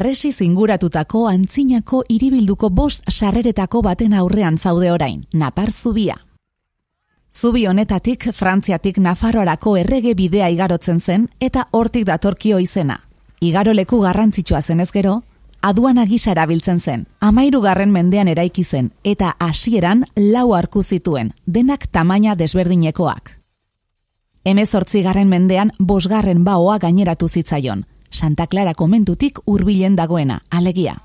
Arresi zinguratutako antzinako iribilduko bost sarreretako baten aurrean zaude orain, Napar Zubia. Zubi honetatik Frantziatik Nafarroarako errege bidea igarotzen zen eta hortik datorkio izena. Igaroleku garrantzitsua zenez gero, aduana gisa erabiltzen zen. Amairu garren mendean eraiki zen eta hasieran lau arku zituen, denak tamaina desberdinekoak. Hemezortzi garren mendean bosgarren baoa gaineratu zitzaion, Santa Clara komentutik hurbilen dagoena, alegia.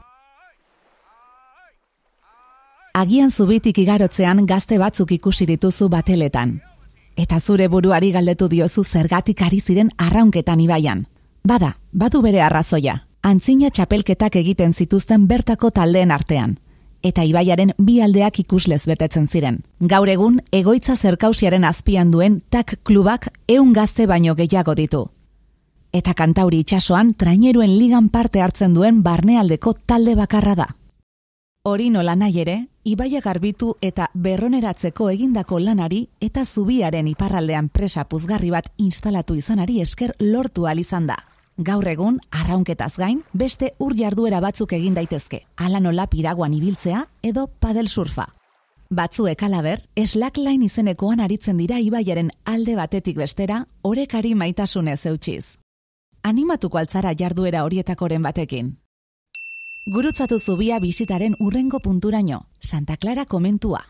Agian zubitik igarotzean gazte batzuk ikusi dituzu bateletan. Eta zure buruari galdetu diozu zergatik ari ziren arraunketan ibaian. Bada, badu bere arrazoia. Antzina txapelketak egiten zituzten bertako taldeen artean. Eta ibaiaren bi aldeak ikuslez betetzen ziren. Gaur egun, egoitza zerkausiaren azpian duen tak klubak eun gazte baino gehiago ditu eta kantauri itsasoan traineruen ligan parte hartzen duen barnealdeko talde bakarra da. Hori nola nahi ere, ibaia garbitu eta berroneratzeko egindako lanari eta zubiaren iparraldean presa puzgarri bat instalatu izanari esker lortu izan da. Gaur egun, arraunketaz gain, beste ur jarduera batzuk egin daitezke, ala nola piraguan ibiltzea edo padel surfa. Batzuek alaber, slackline izenekoan aritzen dira ibaiaren alde batetik bestera, orekari maitasunez eutxiz animatuko altzara jarduera horietakoren batekin. Gurutzatu zubia bisitaren urrengo punturaino, Santa Clara komentua.